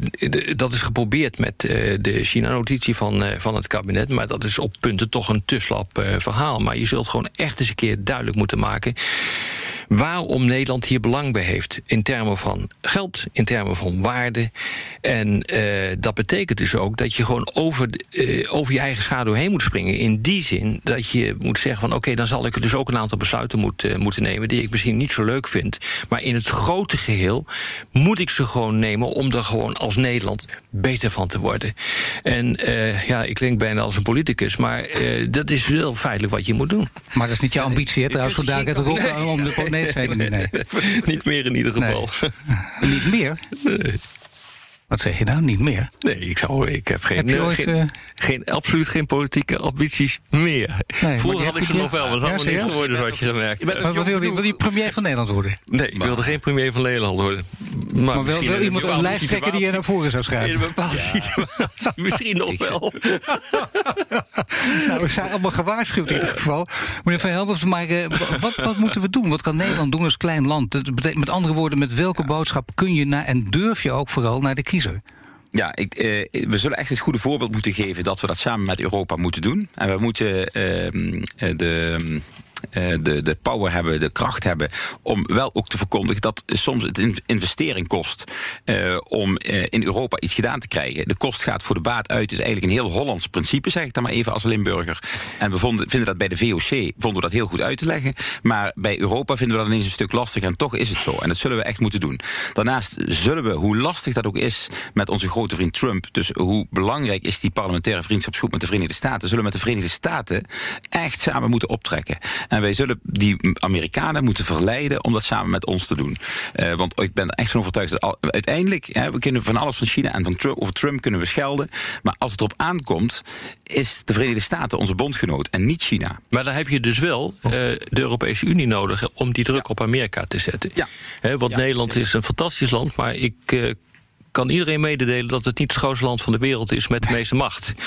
dat is geprobeerd met eh, de China-notitie van, eh, van het kabinet... maar dat is op punten toch een te slap eh, verhaal. Maar je zult gewoon echt eens een keer duidelijk moeten maken... waarom Nederland hier belang bij heeft. In termen van geld, in termen van waarde. En eh, dat betekent dus ook dat je gewoon over, eh, over je eigen schaduw heen moet springen. In die zin dat je moet zeggen van... oké, dan zal ik dus ook een aantal besluiten moet, eh, moeten nemen... die ik misschien niet zo leuk vind. Maar in het grote geheel moet ik ze gewoon nemen... om er gewoon als Nederland beter van te worden. En eh, ja, ik klink bijna als een politicus... maar eh, dat is wel feitelijk wat je moet doen. Maar dat is niet jouw ambitie, hè? Trouwens, vandaag het Nee. om de... Nee, zeker niet, nee. niet meer in ieder geval. Niet meer? Wat zeg je nou? Niet meer? Nee, ik, zou, ik heb geen, Heb je eh, ooit, geen, eh, geen, absoluut geen politieke ambities meer. maar Vroeger had ik ze nog wel, maar dat is allemaal niet geworden, zoals je gemerkt. Wat, wat wil, je, wil je premier van Nederland worden? Nee, ik wilde geen premier van Nederland worden. Maar, Maar wel, iemand, een bepaalde lijsttrekker die je naar voren zou situatie- In schrijven. een bepaalde situatie misschien nog wel. Nou, we zijn allemaal gewaarschuwd in ieder geval. Meneer Van Helmers, maar eh, wat, wat moeten we doen? Wat kan Nederland doen als klein land? Met andere woorden, met welke boodschap kun je naar... en durf je ook vooral naar de Ja, ik, eh, we zullen echt het goede voorbeeld moeten geven dat we dat samen met Europa moeten doen. En we moeten ehm, eh, de, de, de power hebben, de kracht hebben om wel ook te verkondigen dat soms het in investering kost om in Europa iets gedaan te krijgen. De kost gaat voor de baat uit, is eigenlijk een heel Hollands principe, zeg ik dan maar even als Limburger. En we vonden, vinden dat bij de VOC vonden we dat heel goed uit te leggen. Maar bij Europa vinden we dat ineens een stuk lastig en toch is het zo. En dat zullen we echt moeten doen. Daarnaast zullen we, hoe lastig dat ook is met onze grote vriend Trump, dus hoe belangrijk is die parlementaire vriendschapsgroep met de Verenigde Staten, zullen we met de Verenigde Staten echt samen moeten optrekken. En wij zullen die Amerikanen moeten verleiden om dat samen met ons te doen. Uh, want ik ben er echt van overtuigd dat uiteindelijk, hè, we kunnen van alles van China en van Trump, over Trump kunnen we schelden. Maar als het erop aankomt, is de Verenigde Staten onze bondgenoot en niet China. Maar dan heb je dus wel uh, de Europese Unie nodig om die druk op Amerika te zetten. Ja. He, want Nederland is een fantastisch land, maar ik uh, kan iedereen mededelen dat het niet het grootste land van de wereld is met de meeste macht.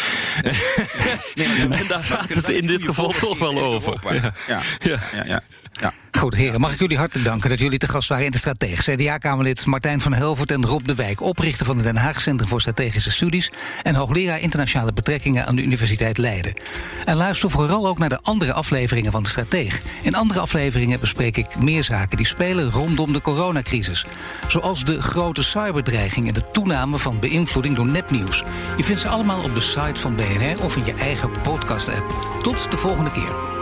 Nee. Nee, en daar gaat het in dit geval toch wel over. Ja. Ja. Ja. Ja. Goed, heren, mag ik jullie hartelijk danken dat jullie te gast waren in de Strateeg. CDA-Kamerlid Martijn van Helvoort en Rob de Wijk, oprichter van het Den Haag Centrum voor Strategische Studies en hoogleraar internationale betrekkingen aan de Universiteit Leiden. En luister vooral ook naar de andere afleveringen van de Strateeg. In andere afleveringen bespreek ik meer zaken die spelen rondom de coronacrisis. Zoals de grote cyberdreiging en de toename van beïnvloeding door nepnieuws. Je vindt ze allemaal op de site van BNR of in je eigen podcast-app. Tot de volgende keer.